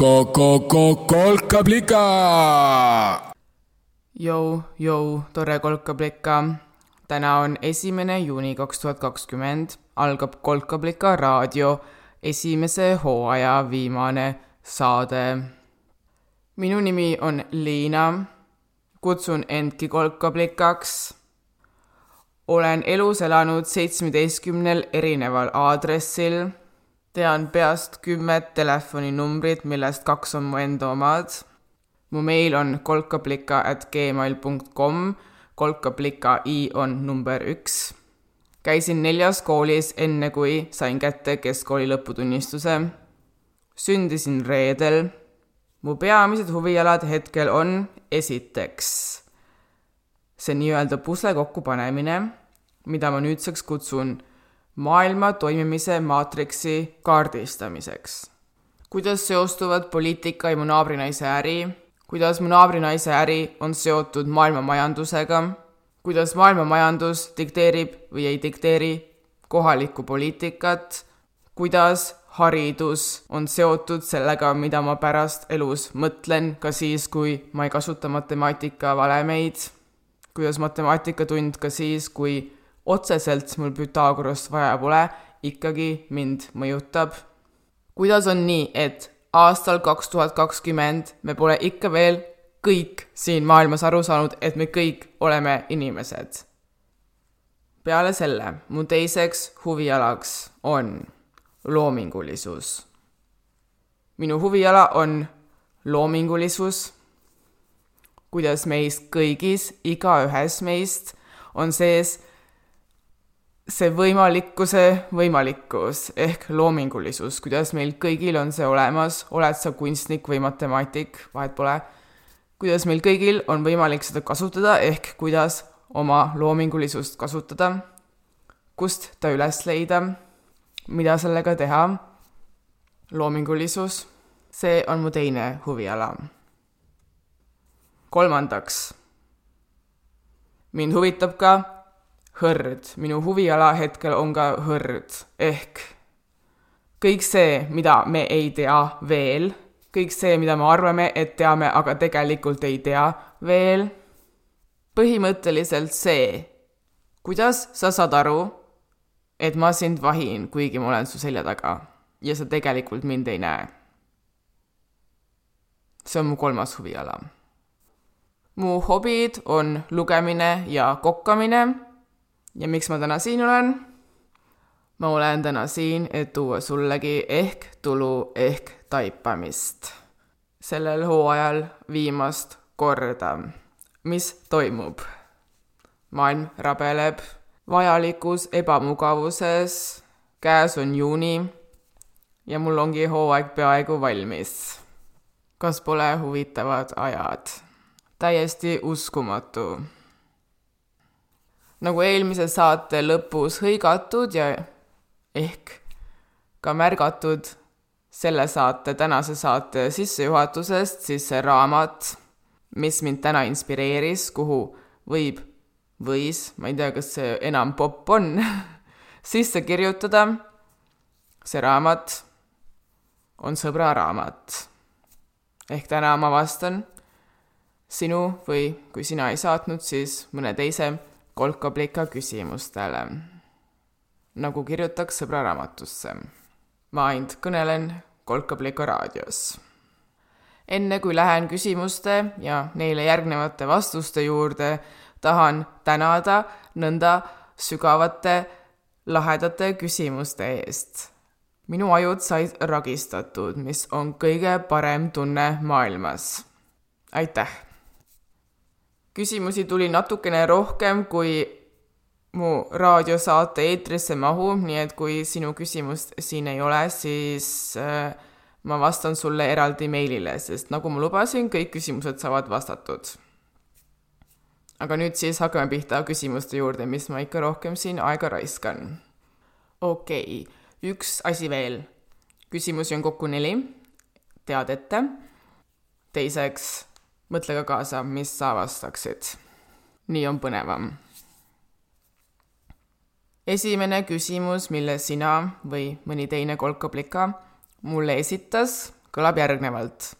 kolkablika. Jou, jou, tore kolkablika. täna on esimene juuni kaks tuhat kakskümmend, algab Kolkablika raadio esimese hooaja viimane saade. minu nimi on Liina, kutsun endki kolkablikaks. olen elus elanud seitsmeteistkümnel erineval aadressil tean peast kümmet telefoninumbrit, millest kaks on mu enda omad. mu meil on kolkablika at gmail punkt kom, kolkablika i on number üks. käisin neljas koolis, enne kui sain kätte keskkooli lõputunnistuse. sündisin reedel. mu peamised huvialad hetkel on esiteks see nii-öelda pusle kokkupanemine, mida ma nüüdseks kutsun maailma toimimise maatriksi kaardistamiseks. kuidas seostuvad poliitika ja mu naabrinaise äri, kuidas mu naabrinaise äri on seotud maailma majandusega, kuidas maailma majandus dikteerib või ei dikteeri kohalikku poliitikat, kuidas haridus on seotud sellega, mida ma pärast elus mõtlen, ka siis, kui ma ei kasuta matemaatika valemeid, kuidas matemaatikatund ka siis, kui otseselt mul Pythagorast vaja pole, ikkagi mind mõjutab. kuidas on nii, et aastal kaks tuhat kakskümmend me pole ikka veel kõik siin maailmas aru saanud, et me kõik oleme inimesed? peale selle mu teiseks huvialaks on loomingulisus. minu huviala on loomingulisus, kuidas meist kõigis, igaühes meist on sees see võimalikkuse võimalikkus ehk loomingulisus, kuidas meil kõigil on see olemas, oled sa kunstnik või matemaatik, vahet pole, kuidas meil kõigil on võimalik seda kasutada, ehk kuidas oma loomingulisust kasutada, kust ta üles leida, mida sellega teha, loomingulisus, see on mu teine huviala. kolmandaks, mind huvitab ka hõrd, minu huviala hetkel on ka hõrd, ehk kõik see, mida me ei tea veel, kõik see, mida me arvame, et teame, aga tegelikult ei tea veel, põhimõtteliselt see, kuidas sa saad aru, et ma sind vahin, kuigi ma olen su selja taga ja sa tegelikult mind ei näe. see on mu kolmas huviala. mu hobid on lugemine ja kokkamine ja miks ma täna siin olen? ma olen täna siin, et tuua sullegi ehk tulu ehk taipamist. sellel hooajal viimast korda. mis toimub? maailm rabeleb vajalikus ebamugavuses, käes on juuni ja mul ongi hooaeg peaaegu valmis. kas pole huvitavad ajad? täiesti uskumatu nagu eelmise saate lõpus hõigatud ja ehk ka märgatud selle saate, tänase saate sissejuhatusest, siis see raamat, mis mind täna inspireeris, kuhu võib, võis, ma ei tea, kas see enam popp on sisse kirjutada. see raamat on sõbra raamat. ehk täna ma vastan sinu või kui sina ei saatnud, siis mõne teise kolkablika küsimustele, nagu kirjutaks sõbra raamatusse. ma ainult kõnelen kolkablika raadios. enne kui lähen küsimuste ja neile järgnevate vastuste juurde, tahan tänada nõnda sügavate lahedate küsimuste eest. minu ajud said ragistatud, mis on kõige parem tunne maailmas. aitäh! Küsimusi tuli natukene rohkem, kui mu raadiosaate eetrisse mahub, nii et kui sinu küsimust siin ei ole, siis äh, ma vastan sulle eraldi meilile, sest nagu ma lubasin, kõik küsimused saavad vastatud. aga nüüd siis hakkame pihta küsimuste juurde, mis ma ikka rohkem siin aega raiskan. okei okay., üks asi veel. küsimusi on kokku neli, tead ette. teiseks mõtle ka kaasa, mis sa vastaksid. nii on põnevam. esimene küsimus, mille sina või mõni teine kolkablika mulle esitas, kõlab järgnevalt.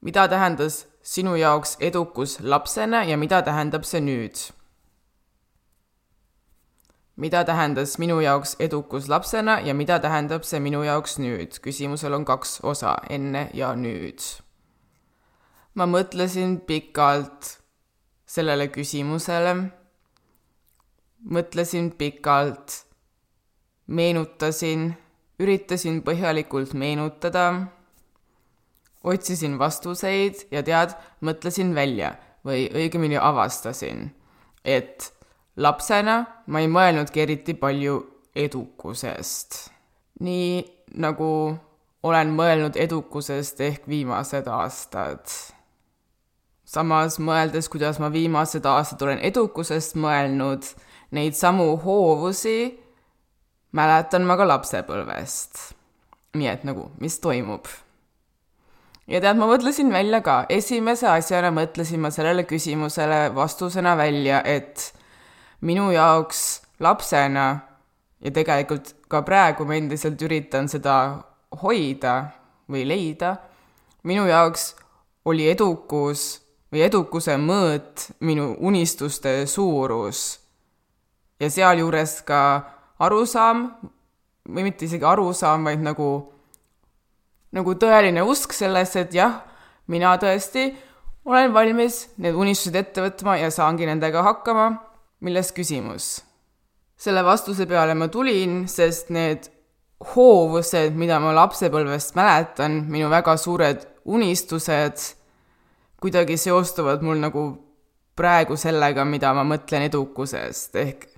mida tähendas sinu jaoks edukus lapsena ja mida tähendab see nüüd? mida tähendas minu jaoks edukus lapsena ja mida tähendab see minu jaoks nüüd? küsimusel on kaks osa, enne ja nüüd. Ma mõtlesin pikalt sellele küsimusele, mõtlesin pikalt, meenutasin, üritasin põhjalikult meenutada, otsisin vastuseid ja tead, mõtlesin välja või õigemini avastasin, et lapsena ma ei mõelnudki eriti palju edukusest. nii nagu olen mõelnud edukusest ehk viimased aastad. Samas mõeldes, kuidas ma viimased aastad olen edukusest mõelnud, neid samu hoovusi mäletan ma ka lapsepõlvest. nii et nagu, mis toimub? ja tead, ma mõtlesin välja ka, esimese asjana mõtlesin ma sellele küsimusele vastusena välja, et minu jaoks lapsena ja tegelikult ka praegu ma endiselt üritan seda hoida või leida, minu jaoks oli edukus või edukuse mõõt minu unistuste suurus. ja sealjuures ka arusaam, või mitte isegi arusaam, vaid nagu, nagu tõeline usk sellesse, et jah, mina tõesti olen valmis need unistused ette võtma ja saangi nendega hakkama milles küsimus? selle vastuse peale ma tulin, sest need hoovused, mida ma lapsepõlvest mäletan, minu väga suured unistused, kuidagi seostuvad mul nagu praegu sellega, mida ma mõtlen edukusest, ehk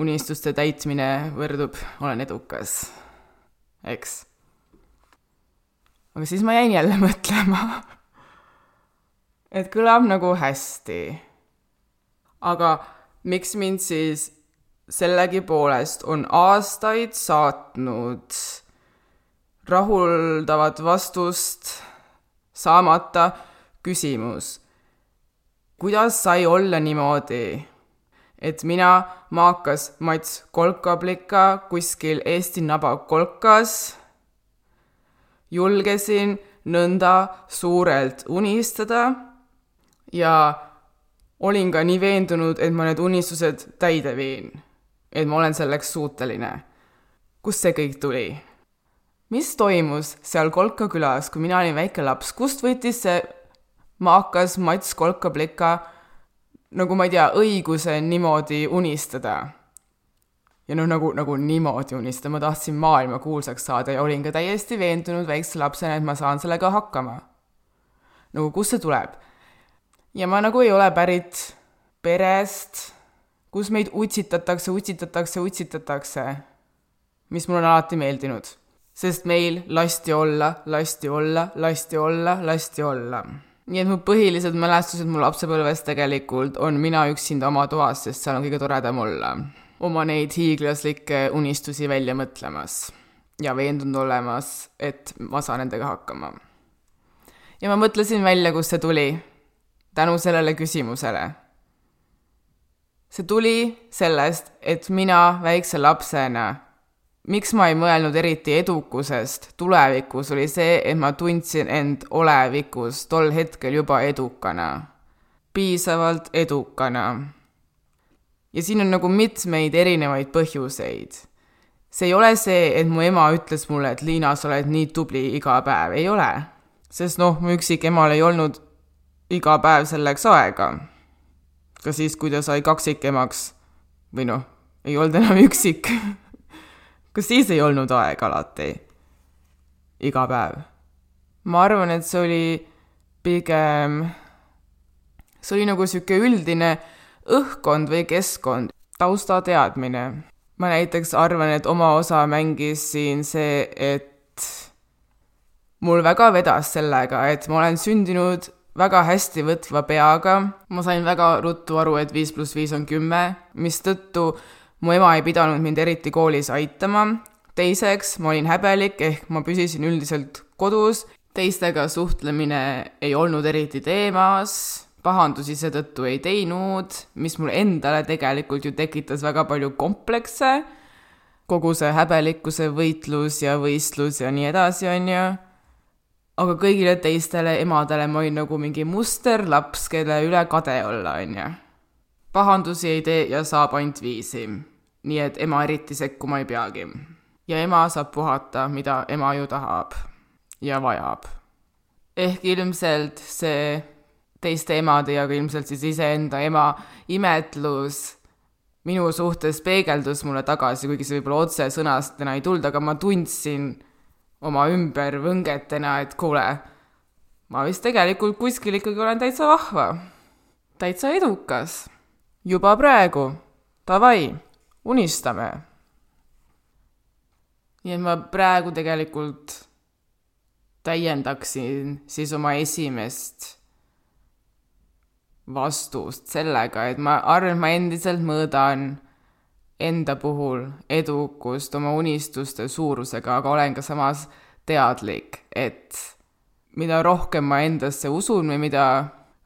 unistuste täitmine võrdub, olen edukas, eks. aga siis ma jäin jälle mõtlema, et kõlab nagu hästi aga miks mind siis sellegipoolest on aastaid saatnud rahuldavat vastust saamata küsimus, kuidas sai olla niimoodi, et mina, maakas Mats Kolkablika kuskil Eesti naba kolkas, julgesin nõnda suurelt unistada ja olin ka nii veendunud, et ma need unistused täide viin. et ma olen selleks suuteline. kust see kõik tuli? mis toimus seal Kolka külas, kui mina olin väike laps, kust võttis see maakas Mats Kolka-Plika nagu ma ei tea, õiguse niimoodi unistada? ja noh, nagu, nagu niimoodi unistada, ma tahtsin maailma kuulsaks saada ja olin ka täiesti veendunud väikse lapsena, et ma saan sellega hakkama. nagu kust see tuleb? ja ma nagu ei ole pärit perest, kus meid utsitatakse, utsitatakse, utsitatakse, mis mulle on alati meeldinud. sest meil lasti olla, lasti olla, lasti olla, lasti olla. Nii et mu põhilised mälestused mu lapsepõlvest tegelikult on mina üksinda oma toas, sest seal on kõige toredam olla. oma neid hiiglaslikke unistusi välja mõtlemas ja veendunud olemas, et ma saan nendega hakkama. ja ma mõtlesin välja, kust see tuli tänu sellele küsimusele. see tuli sellest, et mina väikse lapsena, miks ma ei mõelnud eriti edukusest tulevikus, oli see, et ma tundsin end olevikus tol hetkel juba edukana, piisavalt edukana. ja siin on nagu mitmeid erinevaid põhjuseid see ei ole see, et mu ema ütles mulle, et Liina, sa oled nii tubli iga päev, ei ole. sest noh, mu üksikemal ei olnud iga päev selleks aega. ka siis, kui ta sai kaksikemaks või noh, ei olnud enam üksik ka siis ei olnud aega alati, iga päev. ma arvan, et see oli pigem, see oli nagu niisugune üldine õhkkond või keskkond, taustateadmine. ma näiteks arvan, et oma osa mängis siin see, et mul väga vedas sellega, et ma olen sündinud väga hästi võtva peaga, ma sain väga ruttu aru, et viis pluss viis on kümme, mistõttu mu ema ei pidanud mind eriti koolis aitama. teiseks, ma olin häbelik, ehk ma püsisin üldiselt kodus, teistega suhtlemine ei olnud eriti teemas, pahandusi seetõttu ei teinud, mis mulle endale tegelikult ju tekitas väga palju komplekse, kogu see häbelikkuse võitlus ja võistlus ja nii edasi, on ju. aga kõigile teistele emadele ma olin nagu mingi musterlaps, kelle üle kade olla, on ju. pahandusi ei tee ja saab ainult viisi. Nii et ema eriti sekkuma ei peagi. ja ema saab puhata, mida ema ju tahab ja vajab. ehk ilmselt see teiste emade ja ka ilmselt siis iseenda ema imetlus minu suhtes peegeldus mulle tagasi, kuigi see võib-olla otsesõnastena ei tulnud, aga ma tundsin oma ümber võngetena, et kuule, ma vist tegelikult kuskil ikkagi olen täitsa vahva, täitsa edukas. juba praegu, davai, unistame. nii et ma praegu tegelikult täiendaksin siis oma esimest vastust sellega, et ma arvan, et ma endiselt mõõdan enda puhul edukust oma unistuste suurusega, aga olen ka samas teadlik, et mida rohkem ma endasse usun või mida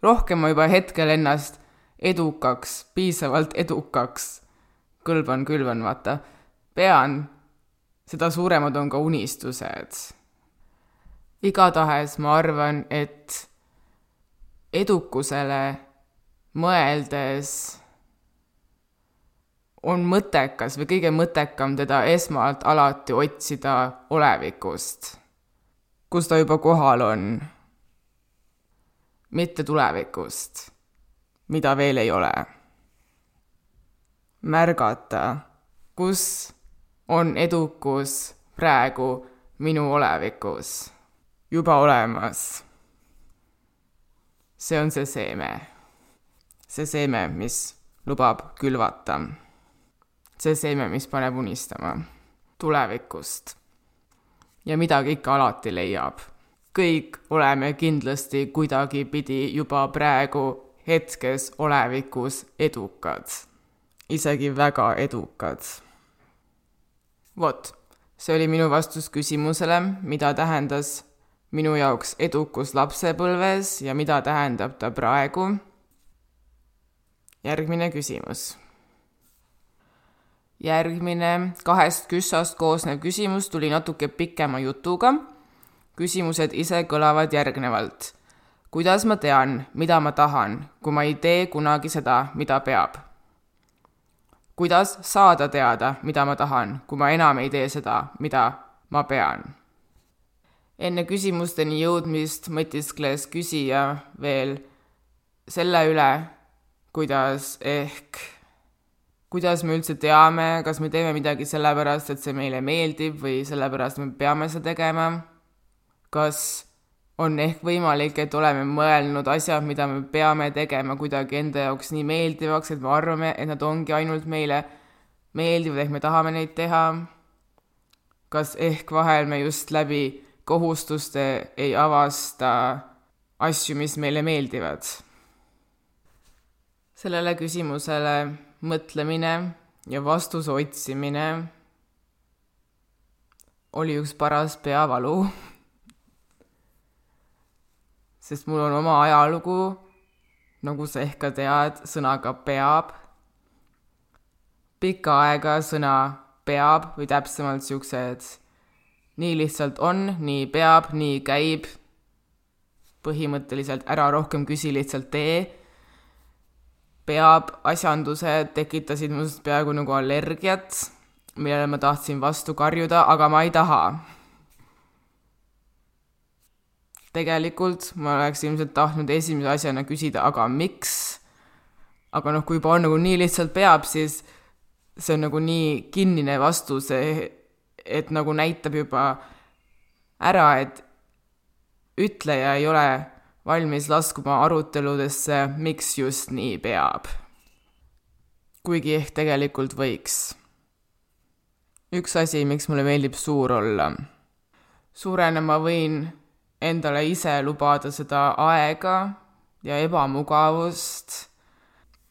rohkem ma juba hetkel ennast edukaks, piisavalt edukaks kõlban, külvan, vaata, pean, seda suuremad on ka unistused. igatahes ma arvan, et edukusele mõeldes on mõttekas või kõige mõttekam teda esmalt alati otsida olevikust, kus ta juba kohal on, mitte tulevikust, mida veel ei ole. Märgata, kus on edukus praegu minu olevikus juba olemas. see on see seeme see seeme, mis lubab külvata. see seeme, mis paneb unistama tulevikust. ja midagi ikka alati leiab. kõik oleme kindlasti kuidagipidi juba praegu hetkes olevikus edukad. Isegi väga edukad. vot, see oli minu vastus küsimusele, mida tähendas minu jaoks edukus lapsepõlves ja mida tähendab ta praegu järgmine küsimus. järgmine kahest küssast koosnev küsimus tuli natuke pikema jutuga. küsimused ise kõlavad järgnevalt. kuidas ma tean, mida ma tahan, kui ma ei tee kunagi seda, mida peab? Kuidas saada teada, mida ma tahan, kui ma enam ei tee seda, mida ma pean? enne küsimusteni jõudmist mõtiskles küsija veel selle üle, kuidas ehk, kuidas me üldse teame, kas me teeme midagi sellepärast, et see meile meeldib või sellepärast me peame seda tegema. kas on ehk võimalik, et oleme mõelnud asjad, mida me peame tegema kuidagi enda jaoks nii meeldivaks, et me arvame, et nad ongi ainult meile meeldivad, ehk me tahame neid teha. kas ehk vahel me just läbi kohustuste ei avasta asju, mis meile meeldivad sellele küsimusele mõtlemine ja vastuse otsimine oli üks paras peavalu. Sest mul on oma ajalugu, nagu sa ehk ka tead, sõnaga peab. pikka aega sõna peab või täpsemalt siuksed nii lihtsalt on, nii peab, nii käib. põhimõtteliselt ära rohkem küsi, lihtsalt tee peab asjandused tekitasid minust peaaegu nagu allergiat, millele ma tahtsin vastu karjuda, aga ma ei taha. Tegelikult ma oleks ilmselt tahtnud esimese asjana küsida, aga miks? aga noh, kui juba on nagu nii lihtsalt peab, siis see on nagu nii kinnine vastus, et nagu näitab juba ära, et ütleja ei ole valmis laskuma aruteludesse, miks just nii peab. kuigi ehk tegelikult võiks. üks asi, miks mulle meeldib suur olla. suurena ma võin endale ise lubada seda aega ja ebamugavust,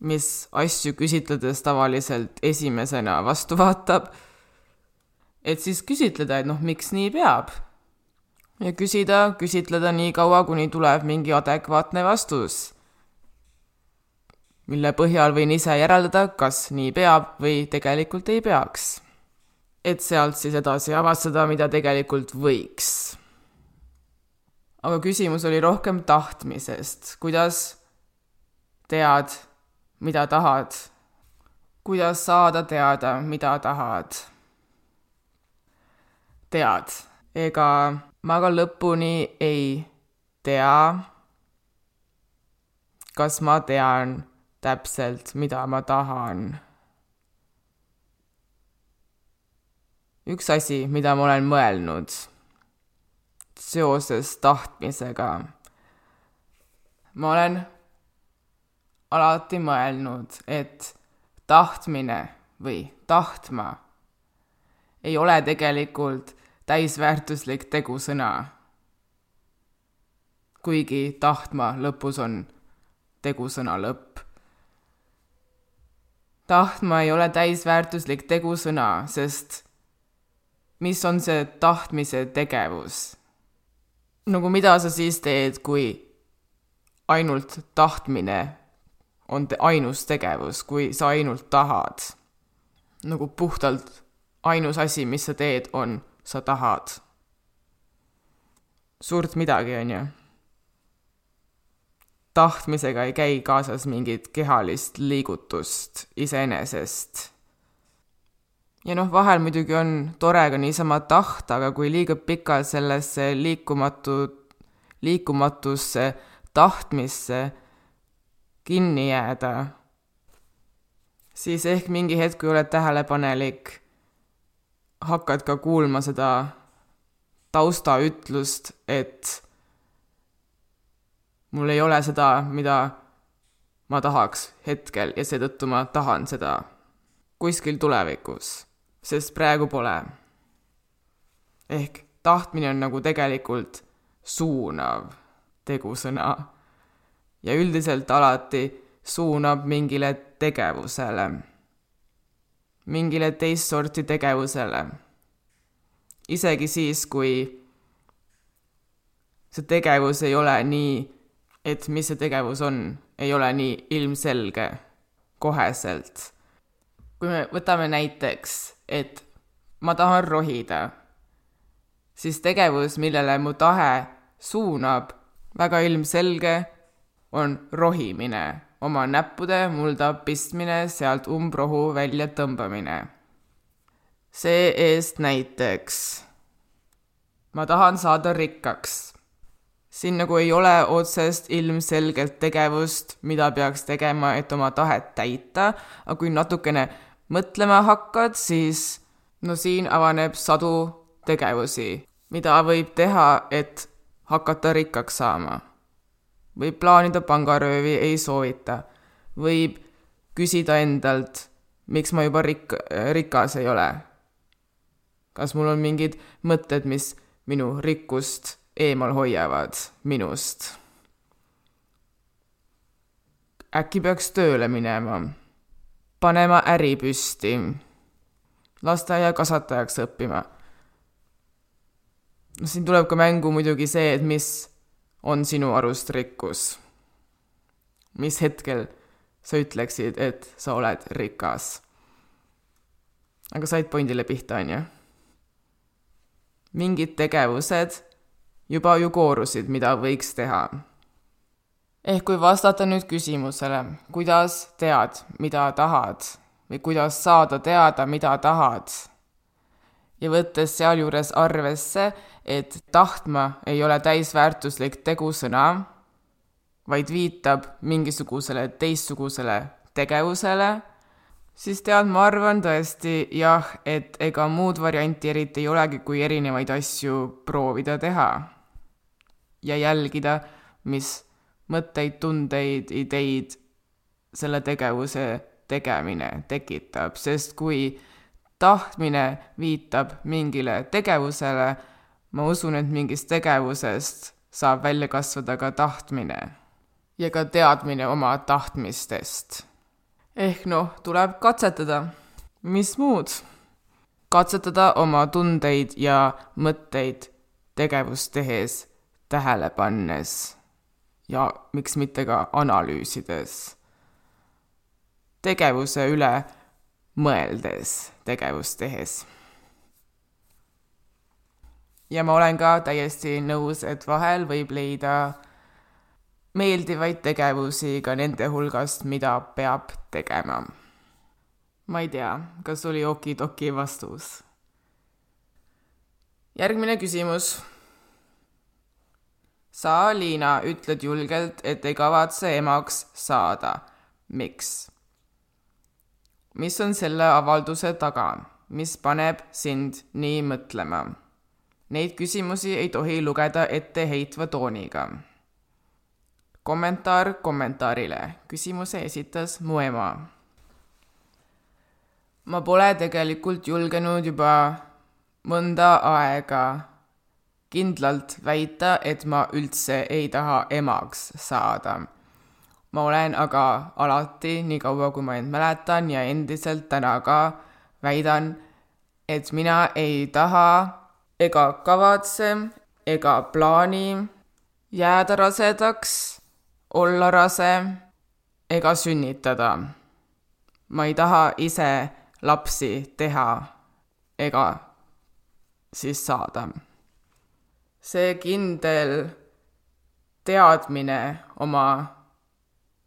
mis asju küsitledes tavaliselt esimesena vastu vaatab. et siis küsitleda, et noh, miks nii peab ja küsida, küsitleda nii kaua, kuni tuleb mingi adekvaatne vastus, mille põhjal võin ise järeldada, kas nii peab või tegelikult ei peaks. et sealt siis edasi avastada, mida tegelikult võiks. Aga küsimus oli rohkem tahtmisest, kuidas tead, mida tahad, kuidas saada teada, mida tahad. tead, ega ma ka lõpuni ei tea, kas ma tean täpselt, mida ma tahan. Üks asi, mida ma olen mõelnud seoses tahtmisega. ma olen alati mõelnud, et tahtmine või tahtma ei ole tegelikult täisväärtuslik tegusõna. kuigi tahtma lõpus on tegusõna lõpp. tahtma ei ole täisväärtuslik tegusõna, sest mis on see tahtmise tegevus? Nagu mida sa siis teed, kui ainult tahtmine on te ainus tegevus, kui sa ainult tahad? nagu puhtalt ainus asi, mis sa teed, on, sa tahad. suurt midagi, on ju. tahtmisega ei käi kaasas mingit kehalist liigutust iseenesest ja noh, vahel muidugi on tore ka niisama tahta, aga kui liiga pikalt sellesse liikumatu, liikumatusse tahtmisse kinni jääda, siis ehk mingi hetk, kui oled tähelepanelik, hakkad ka kuulma seda taustaütlust, et mul ei ole seda, mida ma tahaks hetkel ja seetõttu ma tahan seda kuskil tulevikus sest praegu pole. ehk tahtmine on nagu tegelikult suunav tegusõna ja üldiselt alati suunab mingile tegevusele, mingile teist sorti tegevusele. isegi siis, kui see tegevus ei ole nii, et mis see tegevus on, ei ole nii ilmselge koheselt. kui me võtame näiteks et ma tahan rohida, siis tegevus, millele mu tahe suunab, väga ilmselge, on rohimine, oma näppude mulda pistmine, sealt umbrohu välja tõmbamine. see-eest näiteks. ma tahan saada rikkaks. siin nagu ei ole otsest ilmselgelt tegevust, mida peaks tegema, et oma tahet täita, aga kui natukene mõtlema hakkad, siis no siin avaneb sadu tegevusi, mida võib teha, et hakata rikkaks saama. võib plaanida pangaröövi, ei soovita. võib küsida endalt, miks ma juba rik-, rikas ei ole. kas mul on mingid mõtted, mis minu rikkust eemal hoiavad minust? äkki peaks tööle minema panema äri püsti, lasteaiakasvatajaks õppima. no siin tuleb ka mängu muidugi see, et mis on sinu arust rikkus. mis hetkel sa ütleksid, et sa oled rikas? aga said pointile pihta, on ju? mingid tegevused juba ju koorusid, mida võiks teha ehk kui vastata nüüd küsimusele, kuidas tead, mida tahad? või kuidas saada teada, mida tahad, ja võttes sealjuures arvesse, et tahtma ei ole täisväärtuslik tegusõna, vaid viitab mingisugusele teistsugusele tegevusele, siis tead, ma arvan tõesti jah, et ega muud varianti eriti ei olegi, kui erinevaid asju proovida teha ja jälgida, mis mõtteid, tundeid, ideid selle tegevuse tegemine tekitab, sest kui tahtmine viitab mingile tegevusele, ma usun, et mingist tegevusest saab välja kasvada ka tahtmine ja ka teadmine oma tahtmistest. ehk noh, tuleb katsetada. mis muud? katsetada oma tundeid ja mõtteid tegevust tehes tähele pannes ja miks mitte ka analüüsides, tegevuse üle mõeldes tegevust tehes ja ma olen ka täiesti nõus, et vahel võib leida meeldivaid tegevusi ka nende hulgast, mida peab tegema. ma ei tea, kas oli okidoki vastus. järgmine küsimus. Sa, Liina, ütled julgelt, et ei kavatse emaks saada. miks? mis on selle avalduse taga, mis paneb sind nii mõtlema? Neid küsimusi ei tohi lugeda etteheitva tooniga kommentaar kommentaarile. küsimuse esitas mu ema. ma pole tegelikult julgenud juba mõnda aega kindlalt väita, et ma üldse ei taha emaks saada. ma olen aga alati, nii kaua kui ma end mäletan ja endiselt täna ka väidan, et mina ei taha ega kavatse ega plaani jääda rasedaks olla rase ega sünnitada. ma ei taha ise lapsi teha ega siis saada. See kindel teadmine oma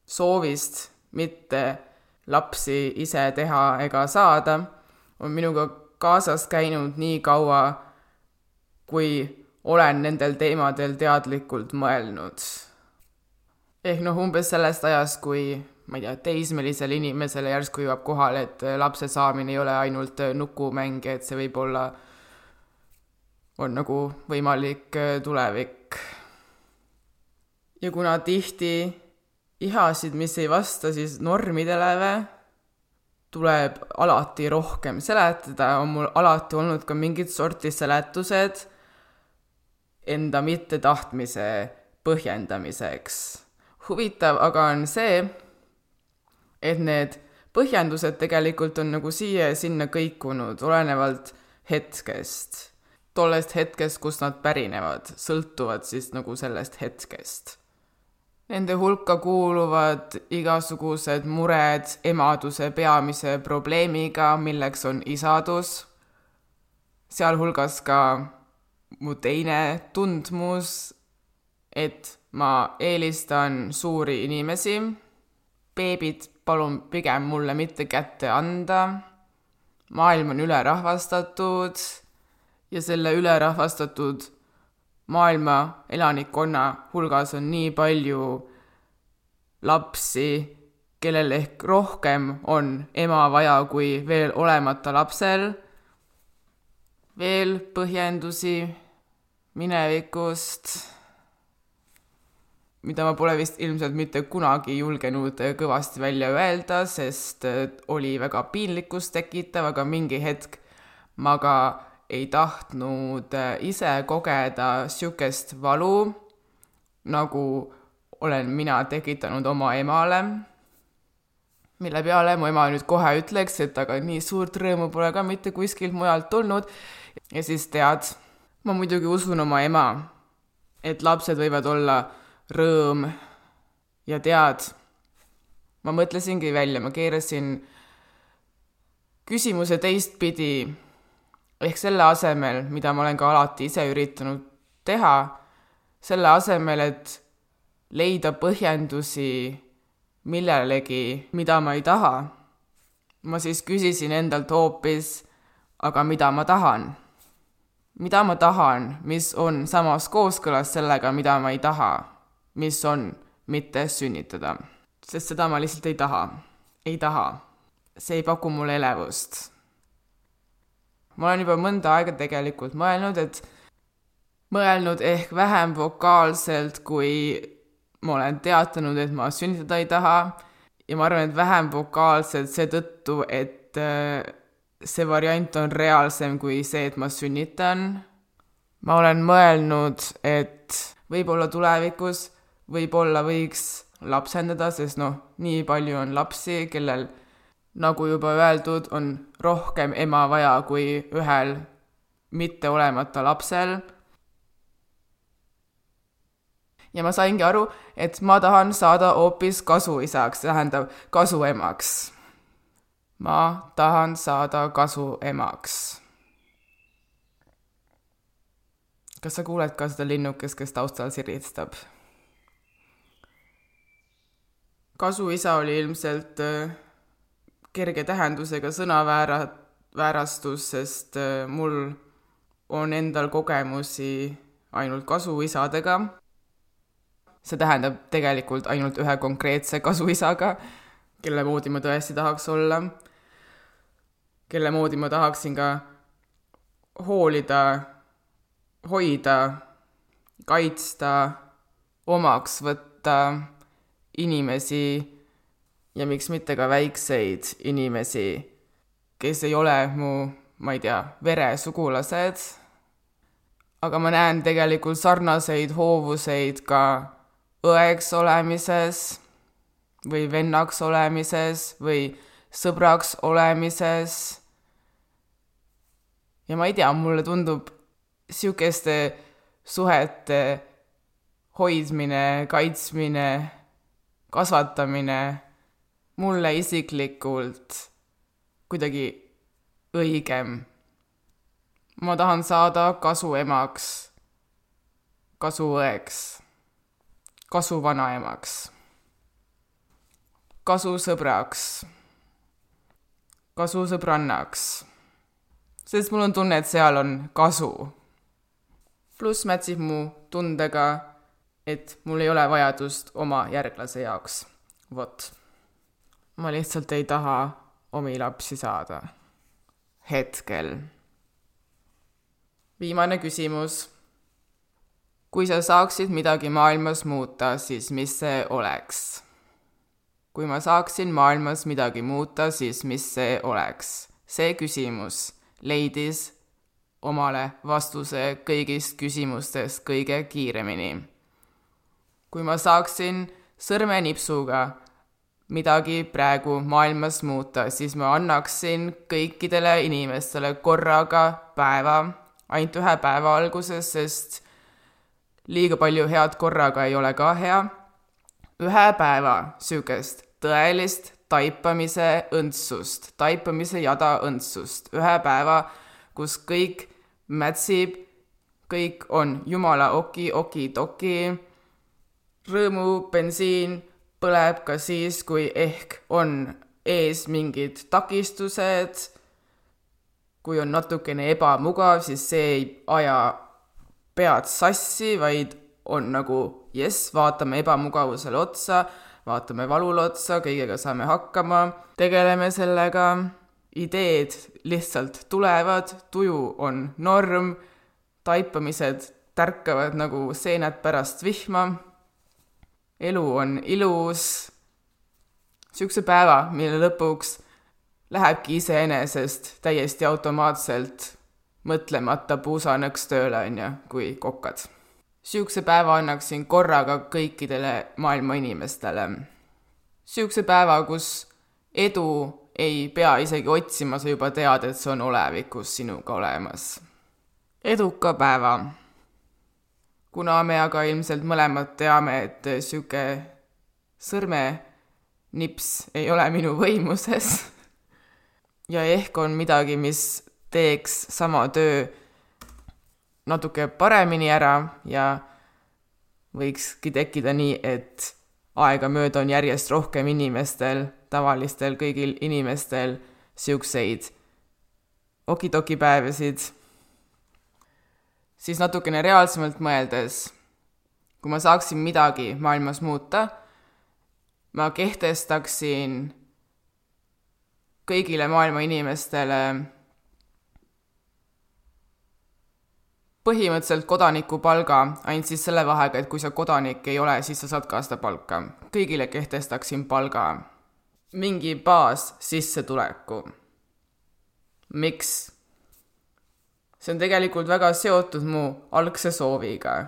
soovist mitte lapsi ise teha ega saada on minuga kaasas käinud nii kaua, kui olen nendel teemadel teadlikult mõelnud. Ehk noh, umbes sellest ajast, kui ma ei tea, teismelisele inimesele järsku jõuab kohale, et äh, lapse saamine ei ole ainult äh, nukumäng, et see võib olla, on nagu võimalik äh, tulevik. ja kuna tihti ihasid, mis ei vasta siis normidele, tuleb alati rohkem seletada, on mul alati olnud ka mingit sorti seletused enda mittetahtmise põhjendamiseks huvitav aga on see, et need põhjendused tegelikult on nagu siia ja sinna kõikunud, olenevalt hetkest. Tollest hetkest, kust nad pärinevad, sõltuvad siis nagu sellest hetkest. Nende hulka kuuluvad igasugused mured emaduse peamise probleemiga, milleks on isadus, sealhulgas ka mu teine tundmus, et ma eelistan suuri inimesi, beebid palun pigem mulle mitte kätte anda, maailm on ülerahvastatud ja selle ülerahvastatud maailma elanikkonna hulgas on nii palju lapsi, kellel ehk rohkem on ema vaja kui veel olemata lapsel, veel põhjendusi minevikust mida ma pole vist ilmselt mitte kunagi julgenud kõvasti välja öelda, sest oli väga piinlikkust tekitav, aga mingi hetk ma ka ei tahtnud äh, ise kogeda niisugust valu, nagu olen mina tekitanud oma emale. mille peale mu ema nüüd kohe ütleks, et aga nii suurt rõõmu pole ka mitte kuskilt mujalt tulnud. ja siis tead, ma muidugi usun oma ema, et lapsed võivad olla rõõm ja tead, ma mõtlesingi välja, ma keerasin küsimuse teistpidi, ehk selle asemel, mida ma olen ka alati ise üritanud teha, selle asemel, et leida põhjendusi millelegi, mida ma ei taha, ma siis küsisin endalt hoopis, aga mida ma tahan? mida ma tahan, mis on samas kooskõlas sellega, mida ma ei taha mis on mitte sünnitada. sest seda ma lihtsalt ei taha. ei taha. see ei paku mulle elevust. Ma olen juba mõnda aega tegelikult mõelnud, et mõelnud ehk vähem vokaalselt, kui ma olen teatanud, et ma sünnitada ei taha ja ma arvan, et vähem vokaalselt seetõttu, et äh, see variant on reaalsem kui see, et ma sünnitan. ma olen mõelnud, et võib-olla tulevikus võib-olla võiks lapsendada, sest noh, nii palju on lapsi, kellel nagu juba öeldud, on rohkem ema vaja kui ühel mitteolemata lapsel. ja ma saingi aru, et ma tahan saada hoopis kasuisaks, tähendab kasuemaks. ma tahan saada kasuemaks kas sa kuuled ka seda linnukest, kes taustal siristab? kasuisa oli ilmselt äh, kerge tähendusega sõnaväära, väärastus, sest äh, mul on endal kogemusi ainult kasuisadega. see tähendab tegelikult ainult ühe konkreetse kasuisaga, kelle moodi ma tõesti tahaks olla, kelle moodi ma tahaksin ka hoolida hoida, kaitsta, omaks võtta inimesi ja miks mitte ka väikseid inimesi, kes ei ole mu, ma ei tea, veresugulased, aga ma näen tegelikult sarnaseid hoovuseid ka õeks olemises või vennaks olemises või sõbraks olemises. ja ma ei tea, mulle tundub, sihukeste suhete hoidmine, kaitsmine, kasvatamine mulle isiklikult kuidagi õigem. ma tahan saada kasuemaks, kasuõeks, kasuvanaemaks, kasusõbraks, kasusõbrannaks, sest mul on tunne, et seal on kasu pluss mätsib mu tundega, et mul ei ole vajadust oma järglase jaoks. vot. Ma lihtsalt ei taha omi lapsi saada. hetkel. viimane küsimus. kui sa saaksid midagi maailmas muuta, siis mis see oleks? kui ma saaksin maailmas midagi muuta, siis mis see oleks? see küsimus leidis omale vastuse kõigist küsimustest kõige kiiremini. kui ma saaksin sõrmenipsuga midagi praegu maailmas muuta, siis ma annaksin kõikidele inimestele korraga päeva, ainult ühe päeva alguses, sest liiga palju head korraga ei ole ka hea. ühe päeva niisugust tõelist taipamise õndsust, taipamise jada õndsust, ühe päeva kus kõik mätsib, kõik on jumala oki, oki-toki, rõõmubensiin põleb ka siis, kui ehk on ees mingid takistused, kui on natukene ebamugav, siis see ei aja pead sassi, vaid on nagu jess, vaatame ebamugavusele otsa, vaatame valule otsa, kõigega saame hakkama, tegeleme sellega. Ideed lihtsalt tulevad, tuju on norm, taipamised tärkavad nagu seened pärast vihma, elu on ilus, niisuguse päeva, mille lõpuks lähebki iseenesest täiesti automaatselt mõtlemata puusanõks tööle, on ju, kui kokkad. niisuguse päeva annaksin korraga kõikidele maailma inimestele. niisuguse päeva, kus edu ei pea isegi otsima, sa juba tead, et see on olevikus sinuga olemas. eduka päeva! Kuna me aga ilmselt mõlemad teame, et sihuke sõrmenips ei ole minu võimuses ja ehk on midagi, mis teeks sama töö natuke paremini ära ja võikski tekkida nii, et aegamööda on järjest rohkem inimestel tavalistel kõigil inimestel siukseid okidokipäevasid, siis natukene reaalsemalt mõeldes, kui ma saaksin midagi maailmas muuta, ma kehtestaksin kõigile maailma inimestele põhimõtteliselt kodanikupalga, ainult siis selle vahega, et kui sa kodanik ei ole, siis sa saad ka seda palka. kõigile kehtestaksin palga mingi baassissetuleku. miks? See on tegelikult väga seotud mu algse sooviga.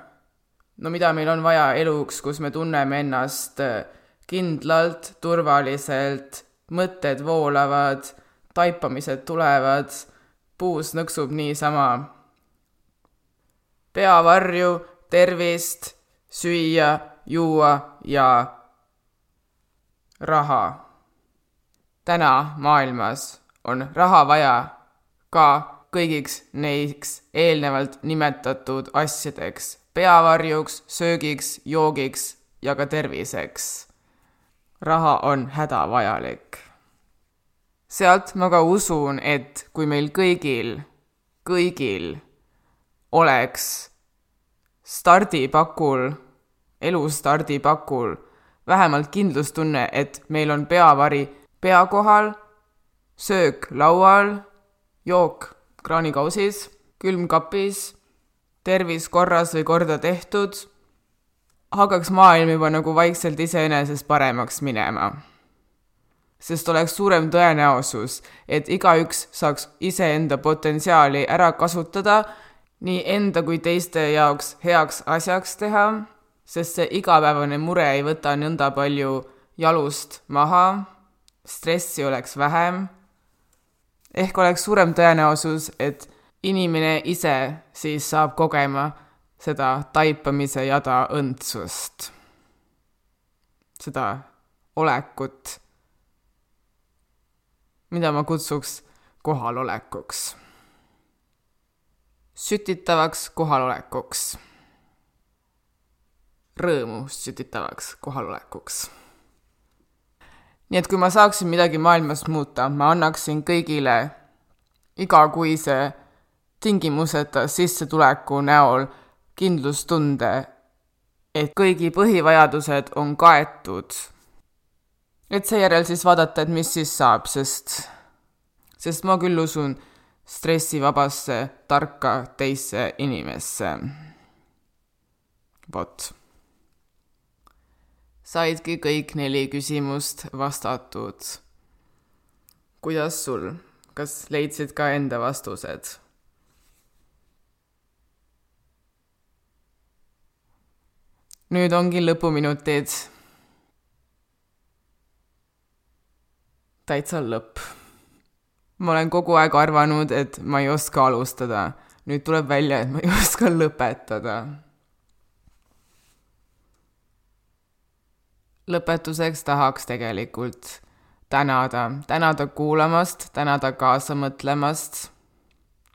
no mida meil on vaja eluks, kus me tunneme ennast äh, kindlalt, turvaliselt, mõtted voolavad, taipamised tulevad, puus nõksub niisama. peavarju, tervist, süüa, juua ja raha täna maailmas on raha vaja ka kõigiks neiks eelnevalt nimetatud asjadeks, peavarjuks, söögiks, joogiks ja ka terviseks. raha on hädavajalik. sealt ma ka usun, et kui meil kõigil, kõigil oleks stardipakul, elu stardipakul vähemalt kindlustunne, et meil on peavari pea kohal, söök laual, jook kraanikausis, külmkapis, tervis korras või korda tehtud, hakkaks maailm juba nagu vaikselt iseenesest paremaks minema. sest oleks suurem tõenäosus, et igaüks saaks iseenda potentsiaali ära kasutada nii enda kui teiste jaoks heaks asjaks teha, sest see igapäevane mure ei võta nõnda palju jalust maha, stressi oleks vähem, ehk oleks suurem tõenäosus, et inimene ise siis saab kogema seda taipamise jada õndsust, seda olekut, mida ma kutsuks kohalolekuks sütitavaks kohalolekuks. rõõmu sütitavaks kohalolekuks. Nii et kui ma saaksin midagi maailmas muuta, ma annaksin kõigile igakuise tingimuseta sissetuleku näol kindlustunde, et kõigi põhivajadused on kaetud. et seejärel siis vaadata, et mis siis saab, sest, sest ma küll usun, stressivabasse, tarka teisse inimesse. vot. Saidki kõik neli küsimust vastatud. kuidas sul, kas leidsid ka enda vastused? nüüd ongi lõpuminutid. täitsa lõpp ma olen kogu aeg arvanud, et ma ei oska alustada. nüüd tuleb välja, et ma ei oska lõpetada. Lõpetuseks tahaks tegelikult tänada, tänada kuulamast, tänada kaasa mõtlemast,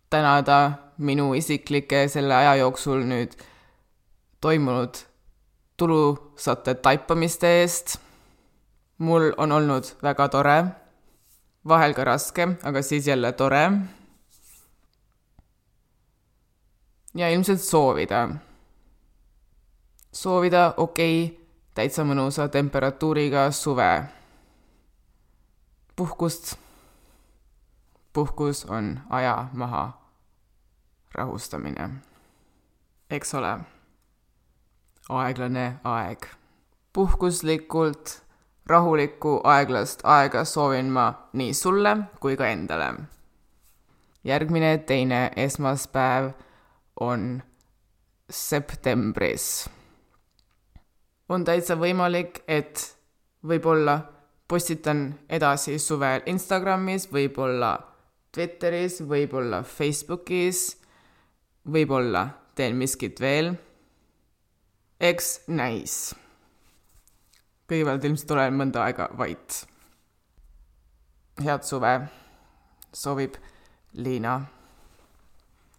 tänada minu isiklike selle aja jooksul nüüd toimunud tulusate taipamiste eest. mul on olnud väga tore vahel ka raske, aga siis jälle tore. ja ilmselt soovida. soovida okei okay,, täitsa mõnusa temperatuuriga suve. puhkust. puhkus on aja maha rahustamine. eks ole? aeglane aeg. puhkuslikult rahulikku aeglast aega soovin ma nii sulle kui ka endale. järgmine teine esmaspäev on septembris. On täitsa võimalik, et võib-olla postitan edasi suvel Instagramis, võib-olla Twitteris, võib-olla Facebookis, võib-olla teen miskit veel. eks näis kõigepealt ilmselt olen mõnda aega vait. head suve, soovib Liina